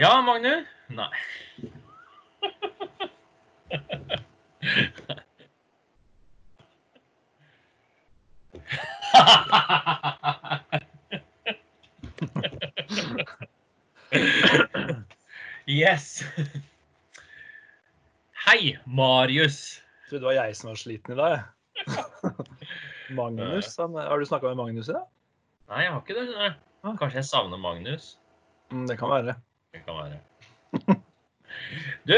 Ja, Magnus? Nei. yes. Hei, Marius. Jeg trodde det var jeg som var sliten i dag. Magnus, han, Har du snakka med Magnus i dag? Nei, jeg har ikke det. Kanskje jeg savner Magnus. Mm, Det kan være. Det kan være. Du,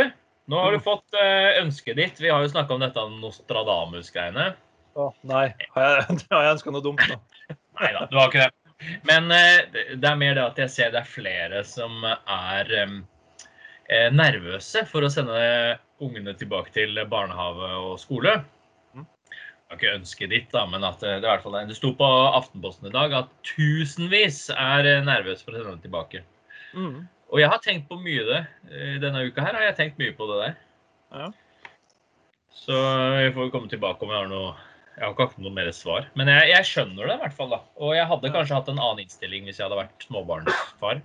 nå har du fått eh, ønsket ditt. Vi har jo snakka om dette Nostradamus-greiene. Å, nei. Har jeg, har jeg ønska noe dumt nå? Nei da, du har ikke det. Men eh, det er mer det at jeg ser det er flere som er eh, nervøse for å sende ungene tilbake til barnehage og skole. Mm. Jeg har ikke ønsket ditt, da, men at det, er i hvert fall, det sto på Aftenposten i dag at tusenvis er nervøse for å sende dem tilbake. Mm. Og jeg har tenkt på mye det. eh, Denne uka her har jeg tenkt mye på det der. Ja. Så jeg får komme tilbake om jeg har noe Jeg har ikke hatt noe mer svar. Men jeg, jeg skjønner det i hvert fall. da. Og jeg hadde kanskje hatt en annen innstilling hvis jeg hadde vært småbarnsfar.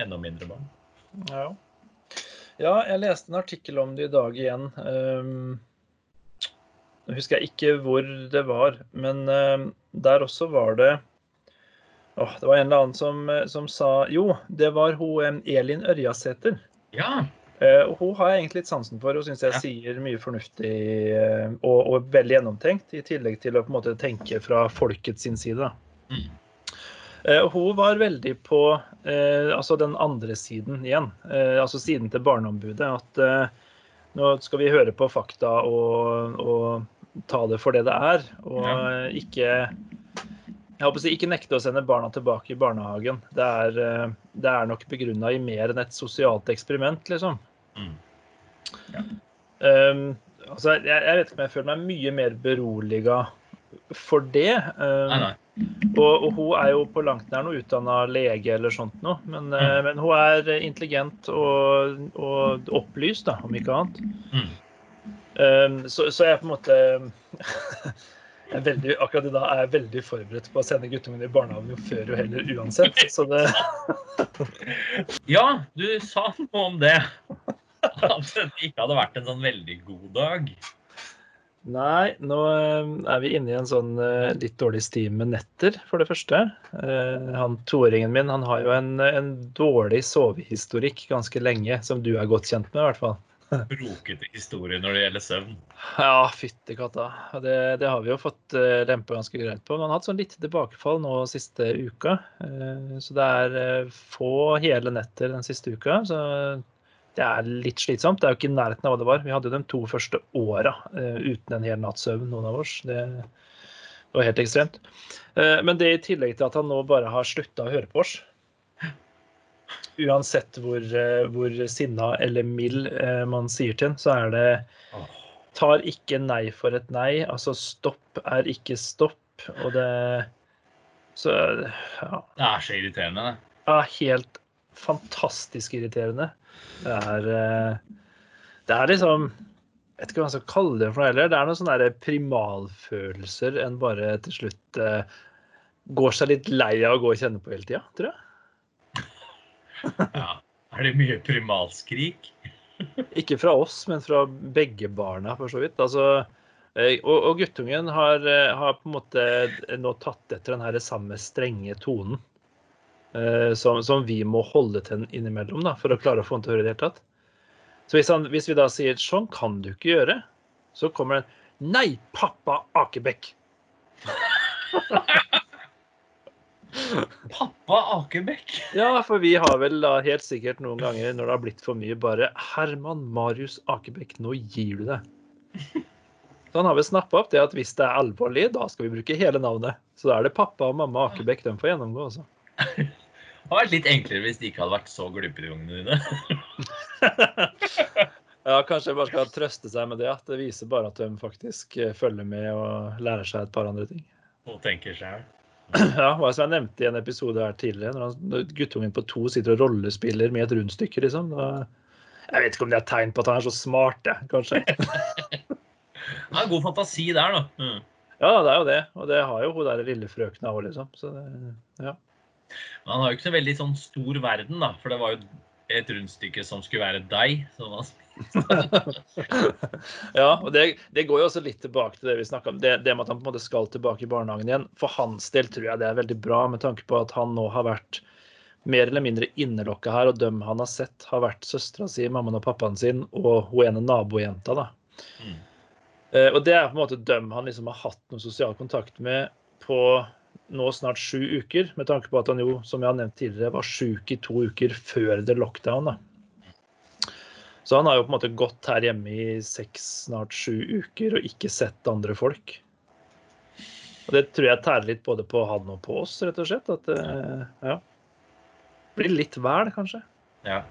Enda mindre barn. Ja. ja, jeg leste en artikkel om det i dag igjen. Um, Nå husker jeg ikke hvor det var, men um, der også var det Åh, Det var en eller annen som, eh, som sa Jo, det var hun Elin Ørjasæter. Ja. Uh, hun har jeg egentlig litt sansen for. Hun syns jeg Ja. sier mye fornuftig uh, og, og veldig gjennomtenkt, i tillegg til å på en måte tenke fra folkets sin side. Mm. Uh, hun var veldig på altså den andre siden igjen, altså siden til Barneombudet. At nå skal vi høre på fakta og, og ta det for det det er, og Ja. ikke jeg håper å Ikke nekte å sende barna tilbake i barnehagen. Det er, eh, det er nok begrunna i mer enn et sosialt eksperiment, liksom. Mm. Um, altså, jeg, jeg vet ikke om jeg føler meg mye mer beroliga for det. Um, Nei, nei. og, og hun er jo på langt nær noe utdanna lege eller sånt noe, men, eh, men hun er intelligent og, og opplyst, da, om ikke annet. Mm. Um, så, så jeg på en måte veldig, Akkurat i dag er jeg veldig forberedt på å sende guttungen i barnehagen jo før jo heller uansett. Så det, Ja, du sa noe om det. At det ikke hadde vært en sånn veldig god dag. Nei, nå eh, er vi inne i en sånn eh, litt dårlig stim med netter, for det første. Eh, Han toåringen min han har jo en, en dårlig sovehistorikk ganske lenge, som du er godt kjent med, i hvert fall. Brokete historie når det gjelder søvn. Ja, fytti katta. Det, det har vi jo fått lempe lempa ganske greit på. Men han har hatt sånn litt tilbakefall nå siste uka. Eh, så det er eh, få hele netter den siste uka. Så det er litt slitsomt. Det er jo ikke i nærheten av hva det var. Vi hadde jo de to første åra eh, uten en hel natts søvn, noen av oss. Det var helt ekstremt. Eh, men det i tillegg til at han nå bare har slutta å høre på oss. Uansett hvor, eh, hvor sinna eller mild eh, man sier til den, så er det tar ikke nei for et nei. Altså stopp er ikke stopp. Og det Så ja. Det er så irriterende, det. Ja, helt fantastisk irriterende. Det er eh, Det er liksom Jeg vet ikke hva man skal kalle det for noe heller. Det er noen sånne primalfølelser en bare til slutt går seg litt lei av å gå og kjenne på hele tida, tror jeg. Ja. Er det mye primalskrik? Ikke fra oss, men fra begge barna, for så vidt. Altså, eh, og, og guttungen har, eh, har på en måte nå tatt etter den her samme strenge tonen eh, som, som vi må holde til innimellom da, for å klare å få han til å høre i det hele tatt. Så hvis, han, hvis vi da sier 'sånn kan du ikke gjøre', så kommer den 'Nei, pappa Akebekk'. Pappa Akebekk. Ja, for vi har vel da helt sikkert noen ganger når det har blitt for mye, bare 'Herman Marius Akebekk, nå gir du deg'. Så han har vel snappa opp det at hvis det er alvorlig, da skal vi bruke hele navnet. Så da er det pappa og mamma Akebekk de får gjennomgå, altså. Det hadde vært litt enklere hvis de ikke hadde vært så glupe, de ungene dine. Ja, kanskje jeg bare skal trøste seg med det, at det viser bare at de faktisk følger med og lærer seg et par andre ting. Og tenker sjøl. Ja, som jeg nevnte i en episode her tidligere, når, han, når guttungen på to sitter og rollespiller med et rundstykke, liksom. Jeg vet ikke om det er et tegn på at han er så smart, jeg, kanskje. Ja, god fantasi der, da. Mm. Ja, det er jo det. Og det har jo hun der lille frøkna òg, liksom. Så det, ja. Men han har jo ikke så veldig sånn stor verden, da. For det var jo et rundstykke som skulle være deg. Sånn at, ja, og det, det, går jo også litt tilbake til det vi snakka om, det, det, med at han på en måte skal tilbake i barnehagen igjen. For hans del tror jeg det er veldig bra, med tanke på at han nå har vært mer eller mindre innelokka her, og dem han har sett, har vært søstera si, mammaen og pappaen sin og hun ene nabojenta. da. Mm. Eh, og det er på en måte dem han liksom har hatt noe sosial kontakt med på nå snart sju uker, med tanke på at han jo, som jeg har nevnt tidligere, var sjuk i to uker før det lockdown. da. Så han har jo på en måte gått her hjemme i seks, snart sju uker og ikke sett andre folk. Og det tror jeg tærer litt både på han og på oss, rett og slett. At det eh, ja, blir litt vel, kanskje. Ja.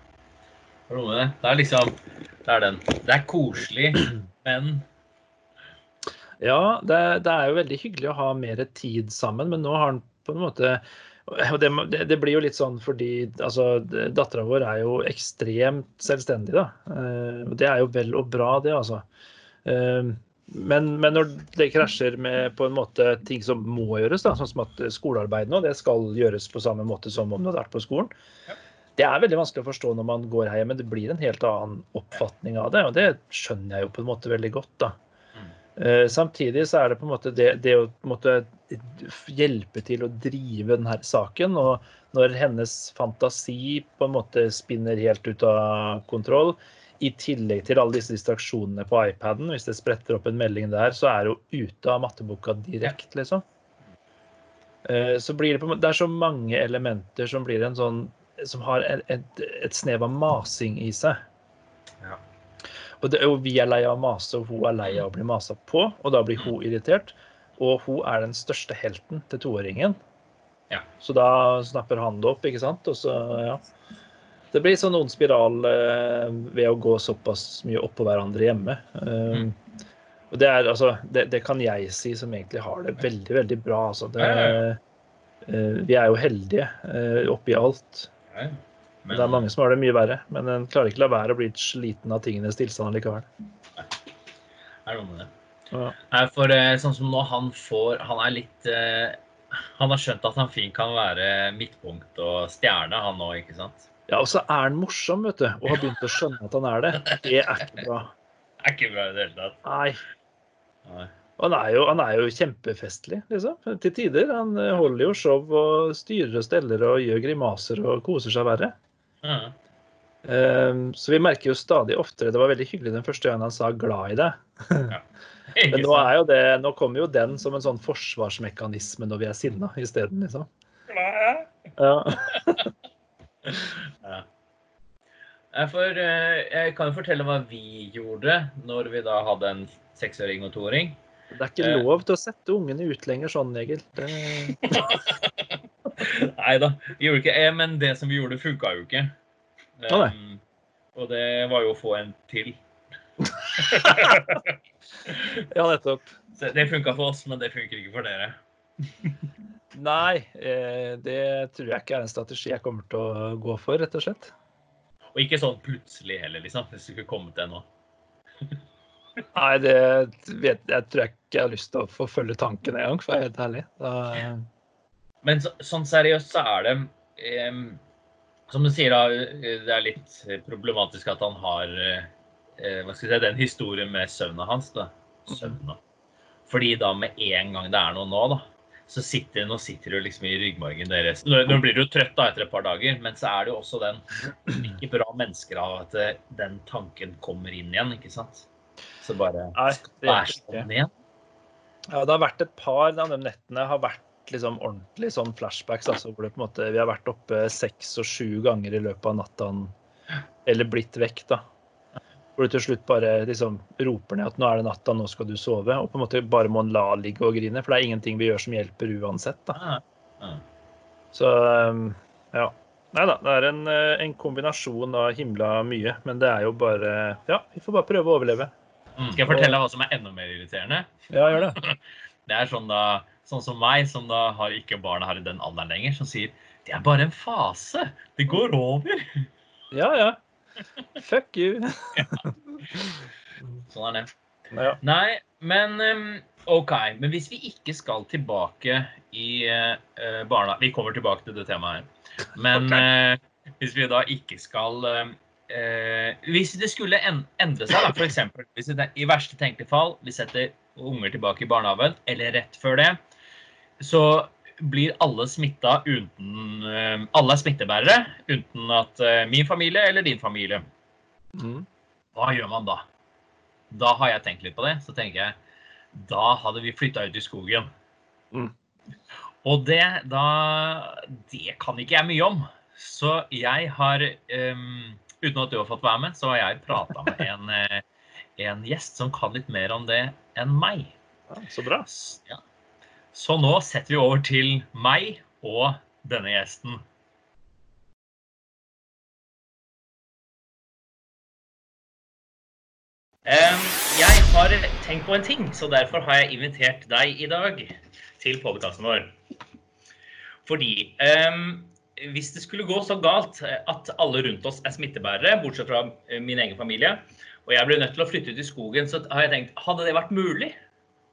Det er liksom Det er den. Det er koselig, men Ja, det, det er jo veldig hyggelig å ha mer tid sammen, men nå har han på en måte og det, det, blir jo litt sånn fordi altså, dattera vår er jo ekstremt selvstendig, da. Eh, det er jo vel og bra, det, altså. Eh, men, men, når det krasjer med på en måte ting som må gjøres, da, sånn som at skolearbeid nå, det skal gjøres på samme måte som om du hadde vært på skolen. Det er veldig vanskelig å forstå når man går hjem, men det blir en helt annen oppfatning av det. Og det skjønner jeg jo på en måte veldig godt, da. Uh, samtidig så er det på en måte det, det å måte, hjelpe til å drive denne saken. Og når hennes fantasi på en måte spinner helt ut av kontroll, i tillegg til alle disse distraksjonene på iPaden, hvis det spretter opp en melding der, så er hun ute av matteboka direkte, liksom. Uh, så blir det på, det er så mange elementer som blir en sånn som har et, et, et snev av masing i seg. Ja. Og, det, og vi er lei av å mase, og hun er lei av å bli masa på, og da blir hun irritert. Og hun er den største helten til toåringen. Ja. Så da snapper han det opp, ikke sant. Og så, ja. Det blir sånn ond spiral eh, ved å gå såpass mye oppå hverandre hjemme. Um, mm. Og det, er, altså, det, det, kan jeg si som egentlig har det veldig, veldig bra. Altså. Det, eh, vi er jo heldige eh, oppi alt. Ja. Men, det er mange som har det mye verre, men en klarer ikke la være å bli sliten av tingenes tilstand likevel. Det er noe med det. Ja. Nei, for eh, sånn som nå, han får Han er litt eh, Han har skjønt at han fint kan være midtpunkt og stjerne, han nå, ikke sant? Ja, og så er han morsom, vet du, og har begynt å skjønne at han er det. Det er ikke bra. Det er ikke bra i det hele tatt. Nei. Nei. Han er, jo, han er, jo, kjempefestlig, liksom. Til tider. Han holder jo show og styrer og steller og gjør grimaser og koser seg verre. Mm. så vi merker jo stadig oftere Det var veldig hyggelig den første gangen han sa 'glad i deg'. Ja. Men nå, er jo det, nå kommer jo den som en sånn forsvarsmekanisme når vi er sinna isteden, liksom. Ja. ja. For eh, jeg kan jo fortelle hva vi gjorde når vi da hadde en seksåring og toåring. Det er ikke eh. lov til å sette ungene ut lenger sånn, Egil. Det... Nei da, vi gjorde ikke det. Men det som vi gjorde, funka jo ikke. Um, og det var jo å få en til. ja, nettopp. Det funka for oss, men det funker ikke for dere. Nei, eh, det tror jeg ikke er en strategi jeg kommer til å gå for, rett og slett. Og ikke sånn plutselig heller, liksom. Hvis du skulle kommet til nå. Nei, det vet, jeg tror jeg ikke jeg har lyst til å forfølge tanken engang, for å være helt ærlig. Da, men så, sånn seriøst så er det eh, Som du sier, da, det er litt problematisk at han har eh, hva skal jeg si, den historien med søvna hans. da. Søvna. Fordi da med en gang det er noe nå, da, så sitter, nå sitter du liksom i ryggmargen deres. Nå, nå blir du trøtt da etter et par dager, men så er det jo også den ikke bra mennesker av at eh, den tanken kommer inn igjen, ikke sant? Så bare Nei, det er sånn igjen. Ja, det har vært et par av de nettene har vært liksom ordentlig sånn flashbacks. Altså, hvor det på en måte, vi har vært oppe seks og sju ganger i løpet av natta eller blitt vekk. da. Hvor du til slutt bare liksom roper ned at nå er det natta, nå skal du sove. Og på en måte bare må en la ligge og grine, for det er ingenting vi gjør som hjelper uansett. da. Så um, ja. Nei da, det er en, eh, en, kombinasjon av himla mye. Men det er jo bare Ja, vi får bare prøve å overleve. Mm. Skal jeg fortelle hva som er enda mer irriterende? Ja, gjør det. Det er sånn da sånn som meg, som da har ikke barna her i den alderen lenger, som sier det er bare en fase. Det går over. Ja, ja. Fuck you. ja. Sånn er det. Ja. Nei, men um, OK. Men hvis vi ikke skal tilbake i uh, barna Vi kommer tilbake til det temaet her. Men okay. uh, hvis vi da ikke skal uh, Hvis det skulle en, endre seg, da, f.eks. hvis det i verste tenkelige fall vi setter unger tilbake i barnehagen, eller rett før det, så blir alle smitta uten eh, Alle er smittebærere uten at eh, min familie eller din familie. Mm. Hva gjør man da? Da har jeg tenkt litt på det. Så tenker jeg da hadde vi flytta ut i skogen. Mm. Og det da Det kan ikke jeg mye om. Så jeg har um, Uten at du har fått være med, så har jeg prata med en, eh, en gjest som kan litt mer om det enn meg. Ja, så bra. Ja. Så nå setter vi over til meg og denne gjesten. Jeg har tenkt på en ting, så derfor har jeg invitert deg i dag til podkasten vår. Fordi um, hvis det skulle gå så galt at alle rundt oss er smittebærere, bortsett fra eh, min egen familie, og jeg ble nødt til å flytte ut i skogen, så har jeg tenkt hadde det vært mulig?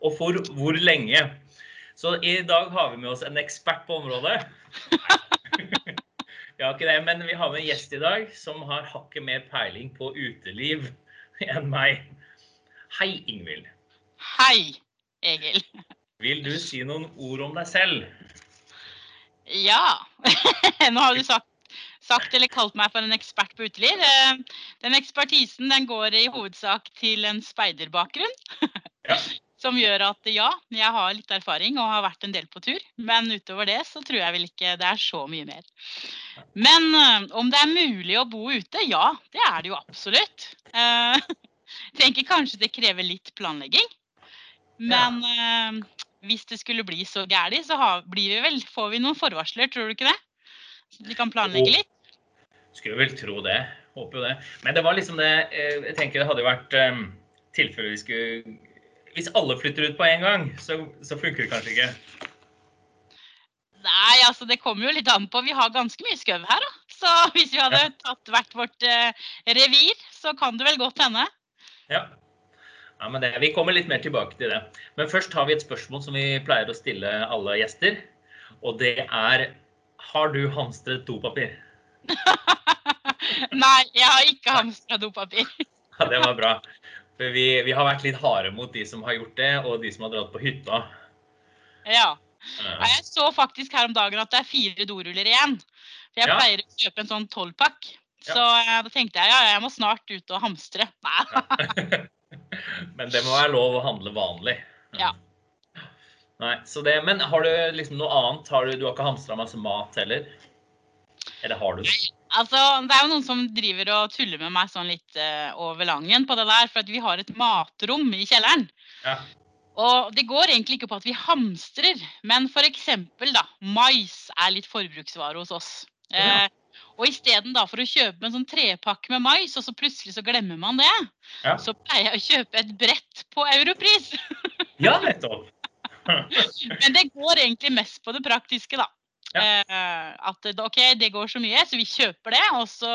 Og for hvor lenge? Så i dag har vi med oss en ekspert på området. vi har ikke det, men vi har med en gjest i dag som har hakket mer peiling på uteliv enn meg. Hei, Ingvild. Hei, Egil. Vil du si noen ord om deg selv? Ja. Nå har du sagt, sagt, eller kalt meg for en ekspert på uteliv. Eh, den ekspertisen den går i hovedsak til en speiderbakgrunn. Ja. Som gjør at ja, jeg har litt erfaring og har vært en del på tur. Men utover det så tror jeg vel ikke det er så mye mer. Men uh, om det er mulig å bo ute? Ja, det er det jo absolutt. Jeg tenker kanskje det krever litt planlegging. Men uh, hvis det skulle bli så gærent, så har, vi vel, får vi noen forvarsler, tror du ikke det? Så vi kan planlegge litt? Skulle vel tro det. Håper jo det. Men det var liksom det Jeg tenker det hadde vært tilfelle vi skulle hvis alle flytter ut på en gang, så, så funker det kanskje ikke? Nei, altså det kommer jo litt an på. Vi har ganske mye skau her, da. Så hvis vi hadde tatt hvert vårt eh, revir, så kan det vel godt hende. Ja. ja men det, vi kommer litt mer tilbake til det. Men først har vi et spørsmål som vi pleier å stille alle gjester. Og det er Har du hamstret dopapir? Nei, jeg har ikke hamstra dopapir. ja, det var bra. For vi, vi, har vært litt harde mot de som har gjort det, og de som har dratt på hytta. Ja. Jeg så faktisk her om dagen at det er fire doruller igjen. For jeg ja. pleier å kjøpe en sånn tolvpakk. Så ja. da tenkte jeg ja, jeg må snart ut og hamstre. Ja. men det må være lov å handle vanlig. Ja. Nei, så det, Men har du liksom noe annet? Har du, du har ikke hamstra masse mat heller? Eller har du det? Altså, det er jo noen som driver og tuller med meg sånn litt uh, over langen på det der, for at vi har et matrom i kjelleren. Ja. Og det går egentlig ikke på at vi hamstrer, men f.eks. da, mais er litt forbruksvare hos oss. Ja. Eh, og istedenfor å kjøpe en sånn trepakke med mais, og så plutselig så glemmer man det, ja. så pleier jeg å kjøpe et brett på Europris. ja, nettopp. men det går egentlig mest på det praktiske, da. Ja. Eh, at OK, det går så mye, så vi kjøper det. Og så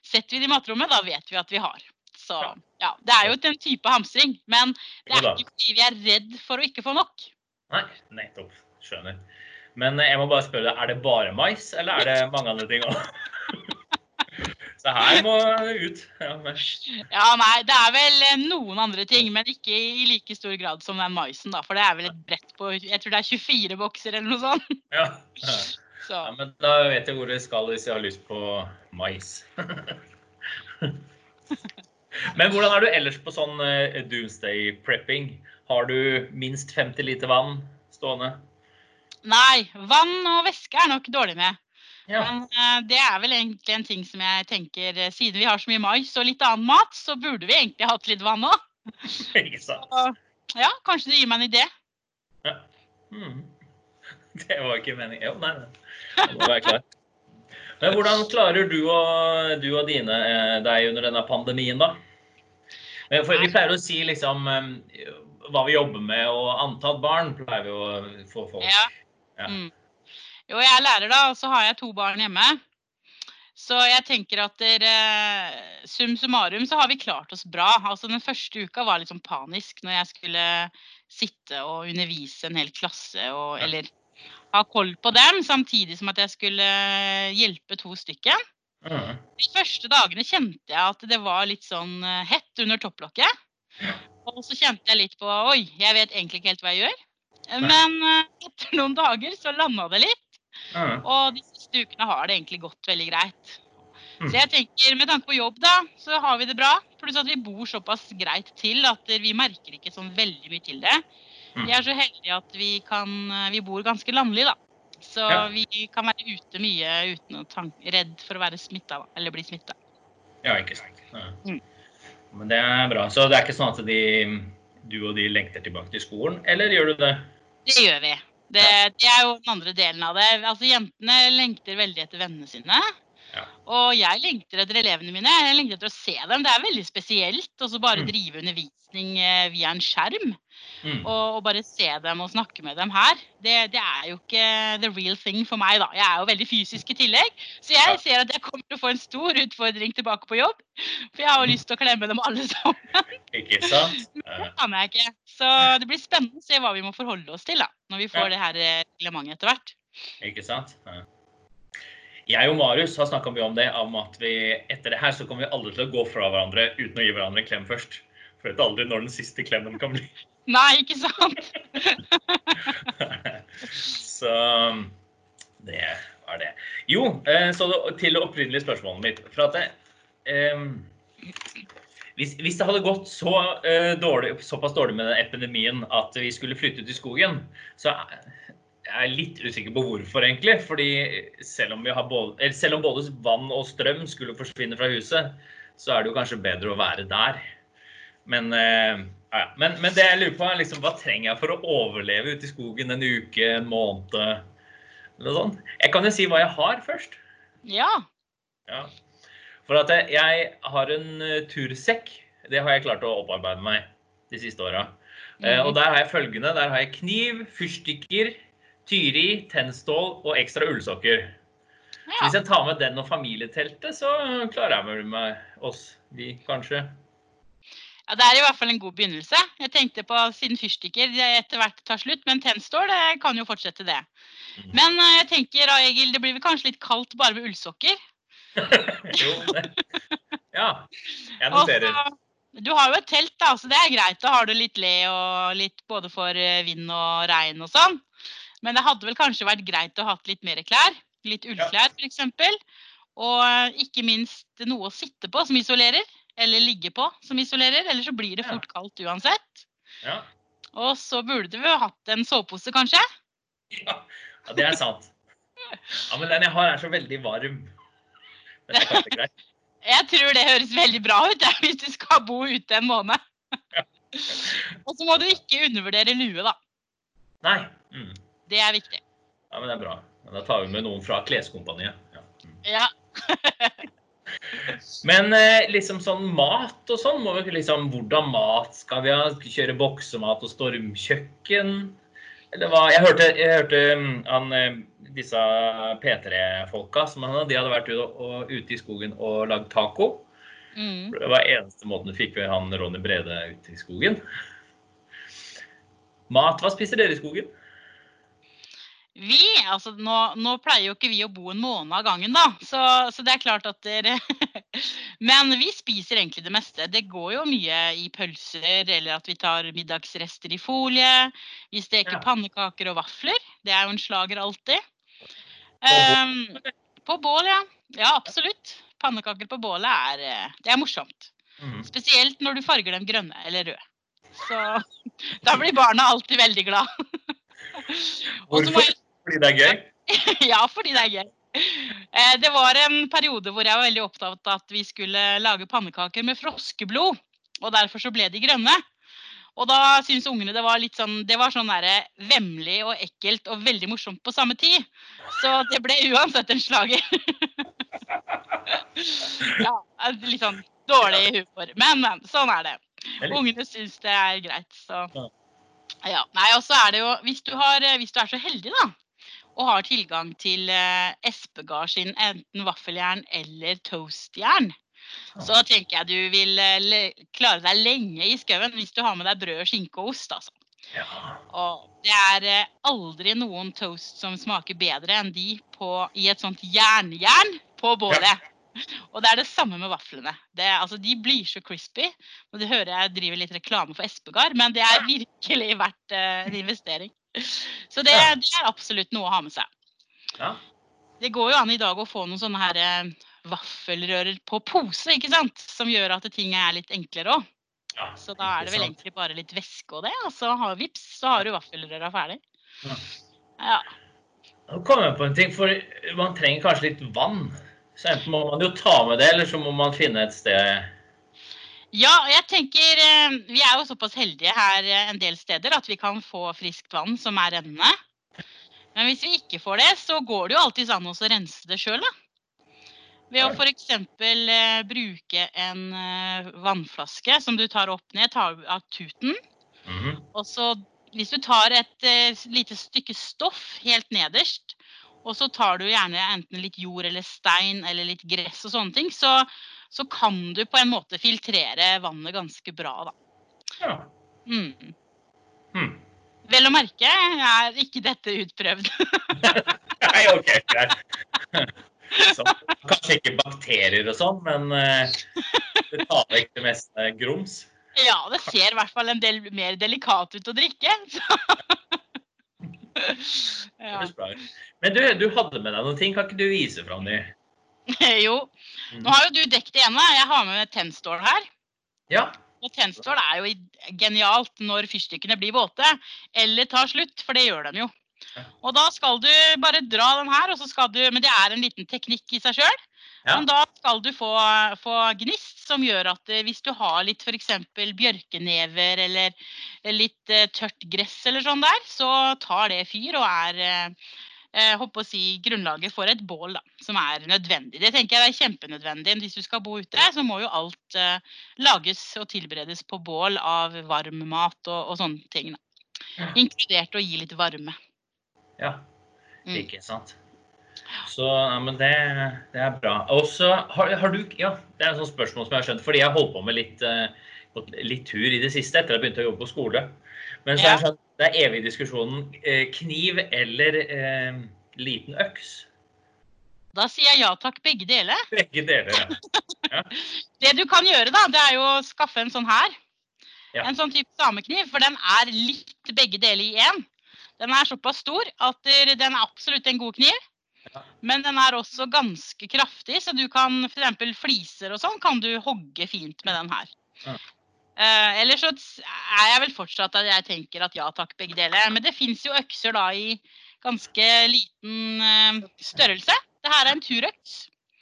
setter vi det i matrommet. Da vet vi at vi har. Så ja, det er jo en type hamstring. Men det er ikke fordi vi er redd for å ikke få nok. Nei, nettopp. Skjønner. Men eh, jeg må bare spørre deg, er det bare mais, eller er det mange andre ting òg? Så her må ut. Ja, ja, nei, det er vel eh, noen andre ting, men ikke i like stor grad som den maisen. da, For det er vel et brett på jeg tror det er 24 bokser eller noe sånt. Ja, ja. ja men da vet jeg hvor jeg skal hvis jeg har lyst på mais. men hvordan er du ellers på sånn uh, doomsday prepping? Har du minst 50 liter vann stående? Nei, vann og væske er nok dårlig med. Ja. Men uh, det er vel egentlig en ting som jeg tenker uh, Siden vi har så mye mais og litt annen mat, så burde vi egentlig hatt litt vann òg. Ja, kanskje du gir meg en idé. Ja. Hmm. Det var ikke meningen. Jo, nei, nei. Det må være klart. Men hvordan klarer du og, du og dine eh, deg under denne pandemien, da? For vi pleier å si liksom hva vi jobber med, og antall barn pleier vi å få folk. Ja. ja. Jo, jeg er lærer, da, og så har jeg to barn hjemme. Så jeg tenker at der, sum summarum så har vi klart oss bra. Altså Den første uka var litt sånn panisk når jeg skulle sitte og undervise en hel klasse. Og, eller ha koll på dem, samtidig som at jeg skulle hjelpe to stykker. De første dagene kjente jeg at det var litt sånn eh, hett under topplokket. Og så kjente jeg litt på Oi, jeg vet egentlig ikke helt hva jeg gjør. Men eh, etter noen dager så landa det litt. Mm. Og de siste ukene har det egentlig gått veldig greit. Mm. Så jeg tenker med tanke på jobb, da, så har vi det bra. Pluss at vi bor såpass greit til at vi merker ikke sånn veldig mye til det. Mm. Vi er så heldige at vi kan Vi bor ganske landlig, da. Så Ja. vi kan være ute mye uten å tank redd for å være smitta eller bli smitta. Ja, ikke sant. Ja. Men det er bra. Så det er ikke sånn at de, du og de lengter tilbake til skolen, eller gjør du det? Det gjør vi. Det, det er jo den andre delen av det. Altså Jentene lengter veldig etter vennene sine. Ja. Og jeg lengter etter elevene mine. Jeg lengter etter å se dem. Det er veldig spesielt å bare Mm. drive undervisning eh, via en skjerm. Mm. Og, og bare se dem og snakke med dem her. Det, det er jo ikke the real thing for meg, da. Jeg er jo veldig fysisk i tillegg. Så jeg Ja. ser at jeg kommer til å få en stor utfordring tilbake på jobb. For jeg har jo lyst til å klemme dem alle sammen. Ikke sant? Ja. Det kan jeg ikke. Så det blir spennende å se hva vi må forholde oss til da, når vi får Ja. det her eh, reglementet etter hvert. Ikke sant? Ja. Jeg og Marius har snakka mye om det, om at vi etter det her så kommer vi aldri til å gå fra hverandre uten å gi hverandre en klem først. For vet aldri når den siste klemmen kan bli. Nei, ikke sant? så det var det. Jo, eh, så til det opprinnelige spørsmålet mitt. For at det, em, hvis, hvis det hadde gått så, uh, dårlig, såpass dårlig med den epidemien at vi skulle flytte ut i skogen, så jeg er litt usikker på hvorfor, egentlig. Fordi selv om, vi har både, selv om både vann og strøm skulle forsvinne fra huset, så er det jo kanskje bedre å være der. Men, uh, ja, ja. men, men det jeg lurer på, er liksom, hva trenger jeg for å overleve ute i skogen en uke, en måned? Eller noe sånt? Jeg kan jo si hva jeg har først. Ja. Ja. For at jeg- har en eh, tursekk. Det har jeg klart å opparbeide meg de siste åra. Eh, Mhm. Og der har jeg følgende. Der har jeg kniv, fyrstikker, tyri, tennstål og ekstra ullsokker. Ja. hvis jeg tar med den og familieteltet, så klarer jeg meg med oss. Vi, kanskje. ja, Det er i hvert fall en god begynnelse. Jeg tenkte på siden fyrstikker etter hvert tar slutt, men tennstål kan jo fortsette det. Mhm. Men eh, jeg tenker Egil, det blir vel kanskje litt kaldt bare med ullsokker. Jo, det. Ja. Jeg noterer. så- Du har jo et telt, da, så det er greit. Da har du litt le og litt både for eh, vind og regn og sånn. Men det hadde vel kanskje vært greit å ha litt mer klær. Litt ullklær f.eks. Og eh, ikke minst noe å sitte på som isolerer. Eller ligge på som isolerer. Eller så blir det fort kaldt uansett. Ja. Og så burde jo hatt en sovepose, kanskje. Ja, ja, det er sant. Ja, Men den jeg har, er så veldig varm. Men det er kanskje greit. Jeg tror det høres veldig bra ut ja, hvis du skal bo ute en måned. Og så må du ikke undervurdere lue, da. Nei. Mm. Det er viktig. Ja, men det er bra. Da tar vi med noen fra Kleskompaniet. Ja. Mm. Ja. Men eh, liksom sånn mat og sånn, må vi liksom Hvordan mat skal vi ha? Kjøre boksemat og stormkjøkken? Eller hva? Jeg hørte, jeg hørte mm, han, eh, disse P3-folka som han, de hadde vært ute, og, ute i skogen og lagd taco. Mm. Det var eneste måten du fikk ved han Ronny Brede ut i skogen. Mat, hva spiser dere i skogen? Vi, altså nå, nå pleier jo ikke vi å bo en måned av gangen, da. Så, så det er klart at dere Men vi spiser egentlig det meste. Det går jo mye i pølser, eller at vi tar middagsrester i folie. Vi steker Ja. pannekaker og vafler. Det er jo en slager alltid. Um, på bål, ja. Ja, absolutt. Pannekaker på bålet er, eh, det er morsomt. Mm. Spesielt når du farger dem grønne eller røde. Så da blir barna alltid veldig glad. Hvorfor? jeg Fordi det er gøy? ja, fordi det er gøy. Eh, Det var en periode hvor jeg var veldig opptatt av at vi skulle lage pannekaker med froskeblod. Og derfor så ble de grønne. Og da syntes ungene det var litt sånn Det var sånn derre vemmelig og ekkelt og veldig morsomt på samme tid. Så det ble uansett en slager. ja, litt sånn dårlig humor. Men, men. Sånn er det. Ungene syns det er greit, så Ja. ja. Nei, og så er det jo Hvis du, har, hvis du er så heldig, da, og har tilgang til eh, Espegard sin enten vaffeljern eller toastjern, så tenker jeg du vil eh, klare deg lenge i skauen hvis du har med deg brød, skinke og ost. altså. Ja. Og det er eh, aldri noen toast som smaker bedre enn de på, i et sånt jernjern på bålet. Og det er det samme med vaflene. Det, altså, de blir så crispy. Og det hører jeg driver litt reklame for Espegard, men det er virkelig verdt uh, en investering. Så det, det er absolutt noe å ha med seg. Ja. Det går jo an i dag å få noen sånne her eh, vaffelrører på pose, ikke sant? Som gjør at ting er litt enklere òg. Ja, Så da er det vel egentlig bare litt væske og det, og så har vips, så har du vaffelrøra ferdig. Ja. Ja. Nå kom jeg på en ting, for man trenger kanskje litt vann. Så enten må man jo ta med det, eller så må man finne et sted Ja, og jeg tenker eh, Vi er jo såpass heldige her eh, en del steder at vi kan få friskt vann som er rennende. Men hvis vi ikke får det, så går det jo alltids an å rense det sjøl, da. Ved å f.eks. Eh, bruke en eh, vannflaske som du tar opp ned, tar av tuten. Mhm. Og så hvis du tar et eh, lite stykke stoff helt nederst, og så tar du gjerne enten litt jord eller stein eller litt gress og sånne ting, så, så kan du på en måte filtrere vannet ganske bra, da. Ja. Mm. Hmm. Vel å merke er ikke dette utprøvd. Nei, OK, greit. Så, kanskje ikke bakterier og sånn, men eh, det tar vekk det meste grums. ja, det ser i hvert fall en del mer delikat ut å drikke. Så. Ja. Men du, du hadde med deg noen ting. Kan ikke du vise fram de? Jo, nå har jo du dekket det ene. Jeg har med tennstål her. Ja. Og tennstål er jo genialt når fyrstikkene blir våte, eller tar slutt, for det gjør de jo. Og da skal du bare dra den her, og så skal du Men det er en liten teknikk i seg sjøl. Ja. Men da skal du få, få gnist som gjør at eh, hvis du har litt f.eks. bjørkenever eller litt eh, tørt gress eller sånn der, så tar det fyr og er eh, eh, håper å si, grunnlaget for et bål da, som er nødvendig. Det tenker jeg er kjempenødvendig. Hvis du skal bo ute, så må jo alt eh, lages og tilberedes på bål av varm mat og, og sånne ting. Da. Inkludert å gi litt varme. Ja. Mm. Ikke sant. Så ja, men det, det er bra. Og så har, har du Ja, det er et sånt spørsmål som jeg har skjønt, fordi jeg har holdt på med litt, eh, litt tur i det siste etter at jeg begynte å jobbe på skole. Men så Ja. er det, sånn, det er evig diskusjonen eh, kniv eller eh, liten øks. Da sier jeg ja takk, begge deler. Begge deler, ja. Det du kan gjøre, da, det er jo å skaffe en sånn her. Ja. En sånn type samekniv, for den er litt begge deler i én. Den er såpass stor at den er absolutt en god kniv. Ja. Men den er også ganske kraftig, så du kan f.eks. fliser og sånn kan du hogge fint med den her. Ja. Uh, ellers så er jeg vel fortsatt at jeg tenker at ja takk, begge deler. Men det fins jo økser da i ganske liten uh, størrelse. Det her er en turøks.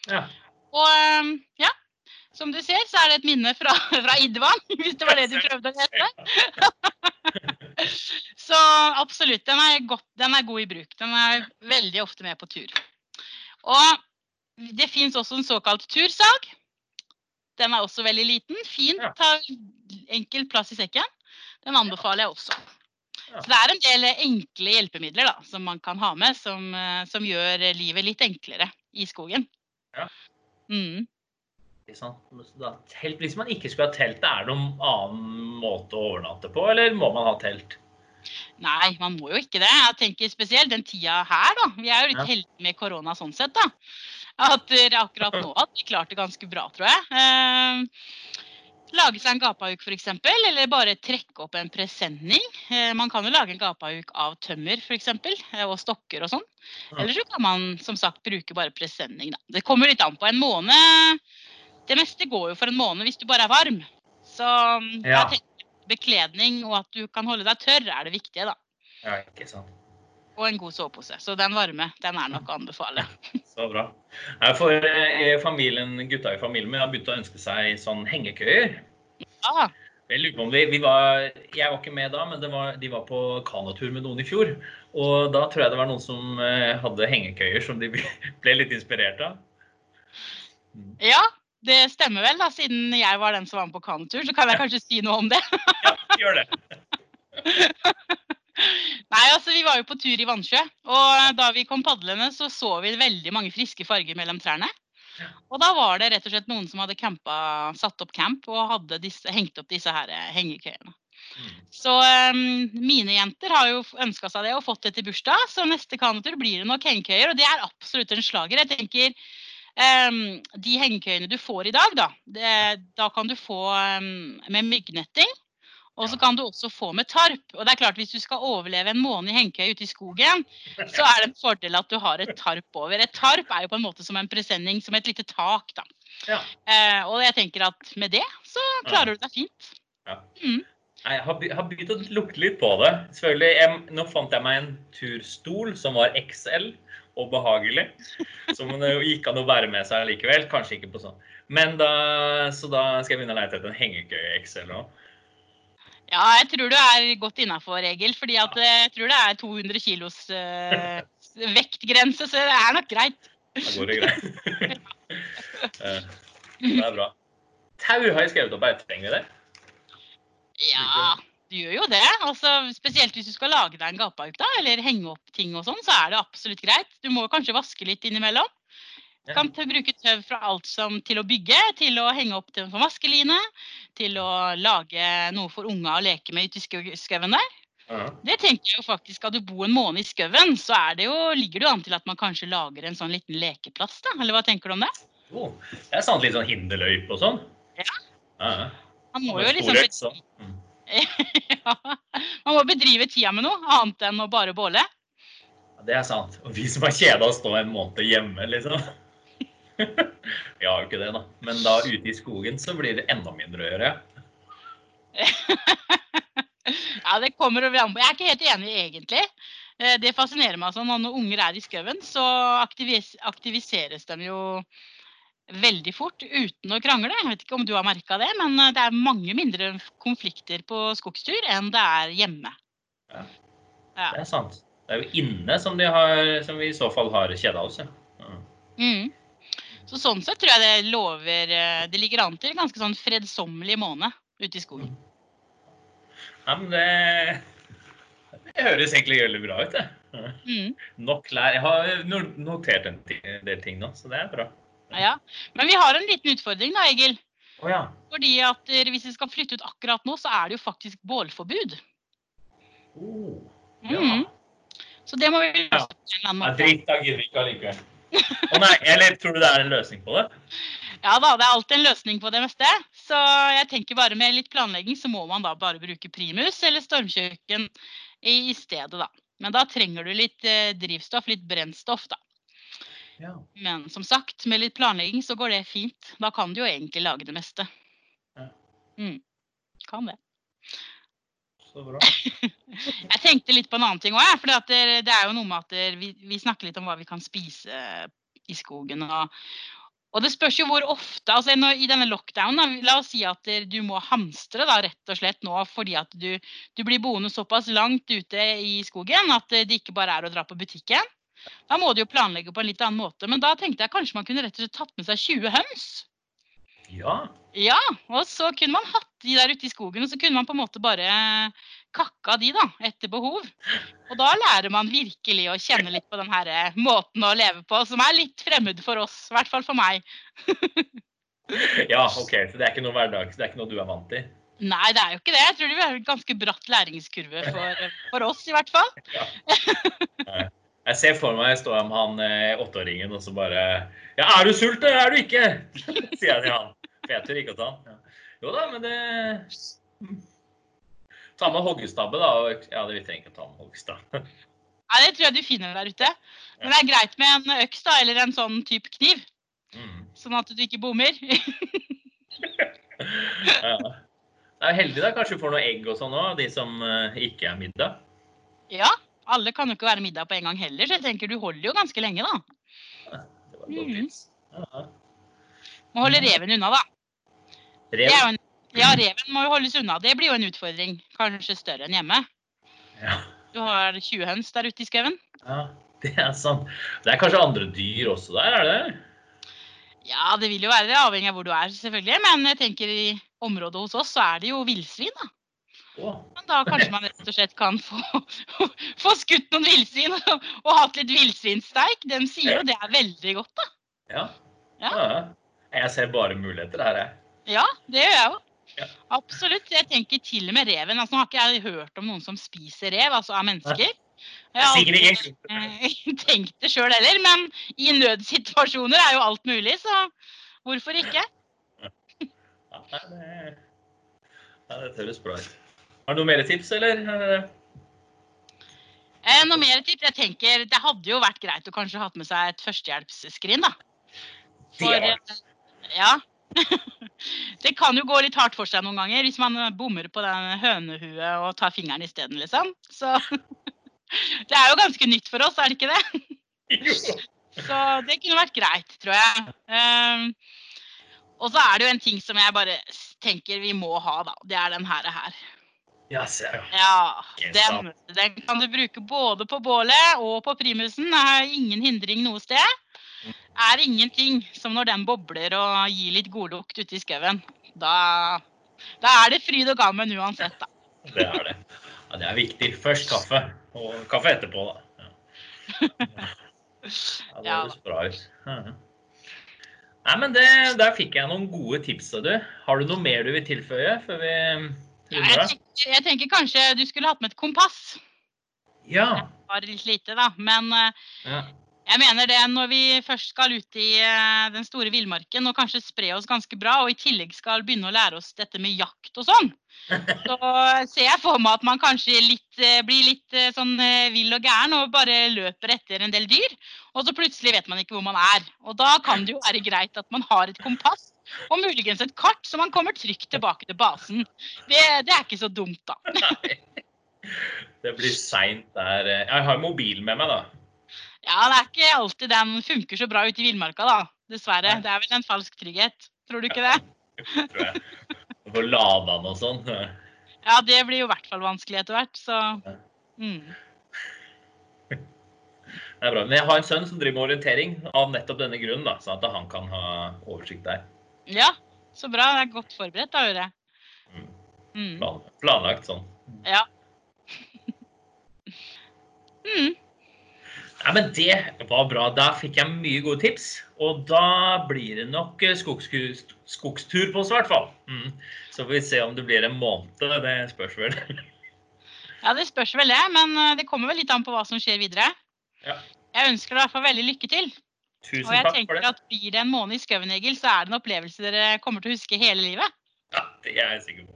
ja. Og uh, ja, som du ser, så er det et minne fra, fra Idvan, hvis det var det du prøvde å lese. Så absolutt, den er, godt, den er god i bruk. Den er veldig ofte med på tur. Og det fins også en såkalt tursag. Den er også veldig liten. Fin, ta tar enkel plass i sekken. Den anbefaler jeg også. Så det er en del enkle hjelpemidler da, som man kan ha med, som, eh, som gjør livet litt enklere i skogen. Ja. Mm. Da, telt, hvis man ikke skulle ha telt, er det noen annen måte å overnatte på, eller må man ha telt? Nei, man må jo ikke det. Jeg tenker spesielt den tida her, da. Vi er jo litt Ja. heldige med korona sånn sett, da. At akkurat nå hadde vi klart det ganske bra, tror jeg. Eh, lage seg en gapauk f.eks., eller bare trekke opp en presenning. Eh, man kan jo lage en gapauk av tømmer f.eks., eh, og stokker og sånn. Ja. Eller så kan man som sagt bruke bare presenning, da. Det kommer litt an på. En måned Det meste går jo for en måned hvis du bare er varm. Så mm, Ja. jeg tenker bekledning og at du kan holde deg tørr, er det viktige, da. Ja, ikke sant. Og en god sovepose. Så den varme, den er nok å anbefale. Så bra. For eh, familien, gutta i familien min har begynt å ønske seg sånn hengekøyer. Ja, Jeg lurer på om vi, vi var, jeg var ikke med da, men det var, de var på kanotur med noen i fjor. Og da tror jeg det var noen som eh, hadde hengekøyer som de ble litt inspirert av. ja, det stemmer vel, da. Siden jeg var den som var med på kanotur, så kan jeg kanskje si noe om det. Ja, gjør det. Nei, altså vi var jo på tur i Vannsjø, og da vi kom padlende, så så vi veldig mange friske farger mellom trærne. Og da var det rett og slett noen som hadde campa, satt opp camp og hadde disse, hengt opp disse her eh, hengekøyene. Mm. Så um, mine jenter har jo ønska seg det og fått det til bursdag, så neste kanotur blir det nok hengekøyer. Og det er absolutt en slager. Jeg tenker de hengekøyene du får i dag, da, det, da kan du få em, med myggnetting. Og så kan du også få med tarp. Og det er klart, hvis du skal overleve en måned i hengekøye ute i skogen, så er det en fordel at du har et tarp over. Et tarp er jo på en måte som en presenning, som et lite tak, da. Ja. Uh, og jeg tenker at med det så klarer du deg fint. Nei, Jeg har, har begynt å lukte litt på det. Selvfølgelig, jeg, Nå fant jeg meg en turstol som var XL og behagelig. Som det jo gikk an å bære med seg likevel. Kanskje ikke på sånn. Men da, så da skal jeg begynne å lete etter en hengekøye XL nå. Ja, jeg tror du er godt innafor, Egil. fordi at eh, jeg tror det er 200 kilos uh, vektgrense, så det er nok greit. Da går det greit. Det er bra. Tau har jeg skrevet opp her. Trenger vi det? Ja, du gjør jo det. Altså, spesielt hvis du skal lage deg en gapauk, da, eller henge opp ting og sånn, så er det absolutt greit. Du må kanskje vaske litt innimellom. Du kan bruke tøv fra alt som til å bygge, til å henge opp til en vaskeline, til å lage noe for unga å leke med ute i skau- skauen der. Ja. Det tenker jeg jo faktisk, Skal du bo en måned i skauen, så er det jo, ligger det jo an til at man kanskje lager en sånn liten lekeplass. da, Eller hva tenker du om det? Oh, det er sant litt sånn hinderløype og sånn. Ja. Ja. Man må jo liksom stor. Mm. ja, Man må bedrive tida med noe annet enn å bare båle. Ja, Det er sant. Og vi som har kjeda oss nå en måned hjemme, liksom. Vi har jo ikke det, da. Men da ute i skogen så blir det enda mindre å gjøre. Ja, det kommer og an på. Jeg er ikke helt enig, egentlig. Eh, Det fascinerer meg sånn når unger er i skauen, så aktivis aktiviseres de jo veldig fort uten å krangle. Jeg vet ikke om du har merka det, men eh, det er mange mindre konflikter på skogstur enn det er hjemme. Det er sant. Det er jo inne som, de har, som vi i så fall har kjeda oss. Ja. Ja. Mm. Så sånn sett tror jeg det lover eh, Det ligger an til en ganske sånn fredsommelig måned ute i skogen. Ja, men det, det høres egentlig veldig bra ut, det. Mm. Nok klær. Jeg har notert en en del ting nå, så det er bra. Ja. Men vi har en liten utfordring da, Egil. Oh, ja. Fordi at eh, hvis vi skal flytte ut akkurat nå, så er det jo faktisk bålforbud. Oh, Mm. Så det må vi løse Ja. på en eller annen ja. måte. Dritt, da gidder vi ikke allikevel. Å nei, eller tror du det er en løsning på det? Ja da, det er alltid en løsning på det meste. Så jeg tenker bare med litt planlegging så må man da bare bruke primus eller stormkjøkken i, i stedet, da. Men da trenger du litt eh, drivstoff, litt brennstoff, da. Ja. Men som sagt, med litt planlegging så går det fint. Da kan du jo egentlig lage det meste. Ja. Mm. Kan det. Så bra. Jeg tenkte litt på en annen ting òg, for det, det er jo noe med at vi, vi snakker litt om hva vi kan spise i skogen. Og, og det spørs jo hvor ofte. altså når, I denne lockdownen, la oss si at du må hamstre da, rett og slett nå fordi at du, du blir boende såpass langt ute i skogen at det ikke bare er å dra på butikken. Da må du jo planlegge på en litt annen måte. Men da tenkte jeg kanskje man kunne rett og slett tatt med seg 20 høns. Ja. Ja, og så kunne man hatt de der ute i skogen, og så kunne man på en måte bare kakka de da, etter behov. Og da lærer man virkelig å kjenne litt på den her eh, måten å leve på, som er litt fremmed for oss, i hvert fall for meg. ja, OK. Så det er ikke noe hverdags, det er ikke noe du er vant til? Nei, det er jo ikke det. Jeg tror det blir en ganske bratt læringskurve for, for oss, i hvert fall. Jeg ser for meg jeg står med han eh, åtteåringen og så bare Ja, er du sulten, eller er du ikke? Sier jeg til han. For jeg tør ikke å ta han. Ja. Jo da, men det Ta med hoggestabbe, da. Ja, det vi trenger ikke å ta med hoggestabbe. Nei, Det tror jeg du finner der ute. Men det er greit med en øks da, eller en sånn type kniv, Mm. sånn at du ikke bommer. Ja. Det er heldig da, kanskje du får noe egg og sånn òg, de som eh, ikke er middag. Ja, alle kan jo ikke være middag på en gang heller, så jeg tenker du holder jo ganske lenge, da. Det godt Mhm. Ja. Må holde reven unna, da. Det Rev. er en, ja, reven må jo holdes unna. Det blir jo en utfordring. Kanskje større enn hjemme. Ja. Du har 20 høns der ute i skauen. ja, det er sant. Det er kanskje andre dyr også der, er det det? Ja, det vil jo være avhengig av hvor du er, selvfølgelig. Men jeg tenker i området hos oss så er det jo villsvin, da. Men da kanskje man rett og slett kan få, få skutt noen villsvin og, og hatt litt villsvinsteik. De sier jo det er veldig godt, da. ja. Ja. ja. Jeg ser bare muligheter her, jeg. Ja, det gjør jeg jo. Ja. Absolutt. Jeg tenker til og med reven. Altså, nå har ikke jeg hørt om noen som spiser rev, altså av mennesker. Jeg har aldri eh, tenkt det sjøl heller, men i nødsituasjoner er jo alt mulig, så hvorfor ikke? Ja, det, ja, det høres bra ut. Har du noen mer tips, eller? Eh, noe mer tips? Jeg tenker Det hadde jo vært greit å kanskje hatt med seg et førstehjelpsskrin, da. For, Det eh, ja. det kan jo gå litt hardt for seg noen ganger hvis man bommer på den hønehuet og tar fingeren isteden, liksom. Så det er jo ganske nytt for oss, er det ikke det? Jo. Så det kunne vært greit, tror jeg. Um, og så er det jo en ting som jeg bare tenker vi må ha, da. Det er den her. her. Ja, ser du. Ja, den, den kan du bruke både på bålet og på primusen. Det er ingen hindring noe sted. Er ingenting som når den bobler og gir litt godlukt ute i skauen. Da, da er det fryd og gammen uansett, da. Det er det. Ja, det er viktig. Først kaffe, og kaffe etterpå, da. Ja, ja det høres bra ut. Mhm. Nei, men det, Der fikk jeg noen gode tips du. Har du noe mer du vil tilføye før vi Ja, jeg, tenker, jeg tenker kanskje du skulle hatt med et kompass. Ja. Bare litt lite, da. Men eh, ja. Jeg mener det når vi først skal ut i eh, den store villmarken og kanskje spre oss ganske bra, og i tillegg skal begynne å lære oss dette med jakt og sånn, så ser jeg for meg at man kanskje litt, eh, blir litt sånn vill og gæren og bare løper etter en del dyr. Og så plutselig vet man ikke hvor man er. Og da kan det jo være greit at man har et kompass og muligens et kart, så man kommer trygt tilbake til basen. Det, det er ikke så dumt, da. Det blir seint der. Jeg har mobilen med meg, da. Ja, det er ikke alltid den funker så bra ute i villmarka, da. Dessverre. Nei. Det er vel en falsk trygghet. Tror du ikke det? tror jeg. Få lada den og sånn. Ja, det blir jo i hvert fall vanskelig etter hvert, så mm. Det er bra. Men jeg har en sønn som driver med orientering av nettopp denne grunnen, da, sånn at han kan ha oversikt der. Ja, så bra. Det er godt forberedt, da, Øre. Mm. Mm. Plan, planlagt sånn. Ja. mm. Nei, men det var bra. Da fikk jeg mye gode tips. Og da blir det nok eh, skogstur på oss, i hvert fall. Mm. Så får vi se om det blir en måned. Det spørs vel. Ja, det spørs vel det, men eh, det kommer vel litt an på hva som skjer videre. Ja. Jeg ønsker deg i hvert fall veldig lykke til. Tusen Og jeg takk for tenker det. at blir det en måned i skauen, Egil, så er det en opplevelse dere kommer til å huske hele livet. Ja, det er jeg sikker på.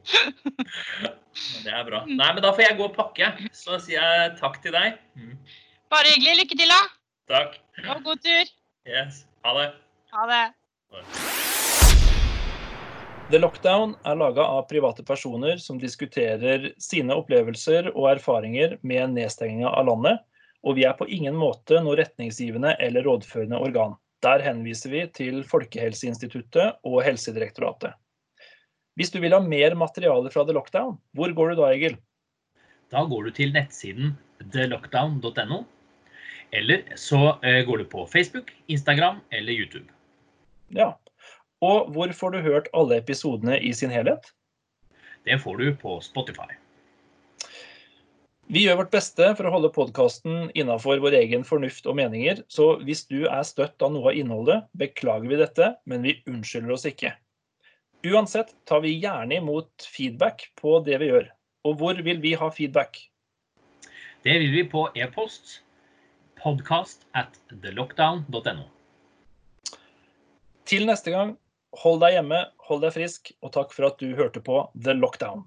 Det er bra. Nei, men da får jeg gå og pakke. Så sier jeg takk til deg. Mm. Bare hyggelig. Lykke til, da. Takk. Og god tur. Yes. Ha det. Ha det. The Lockdown er laga av private personer som diskuterer sine opplevelser og erfaringer med nedstenginga av landet, og vi er på ingen måte noe retningsgivende eller rådførende organ. Der henviser vi til Folkehelseinstituttet og Helsedirektoratet. Hvis du vil ha mer materiale fra The Lockdown, hvor går du da, Egil? Da går du til nettsiden thelockdown.no. Eller så eh, går du på Facebook, Instagram eller YouTube. Ja. Og hvor får du hørt alle episodene i sin helhet? Det får du på Spotify. Vi gjør vårt beste for å holde podkasten innafor vår egen fornuft og meninger, så hvis du er støtt av noe av innholdet, beklager vi dette, men vi unnskylder oss ikke. Uansett tar vi gjerne imot feedback på det vi gjør. Og hvor vil vi ha feedback? Det vil vi på e-post podcast at thelockdown.no. Til neste gang, hold deg hjemme, hold deg frisk, og takk for at du hørte på The Lockdown.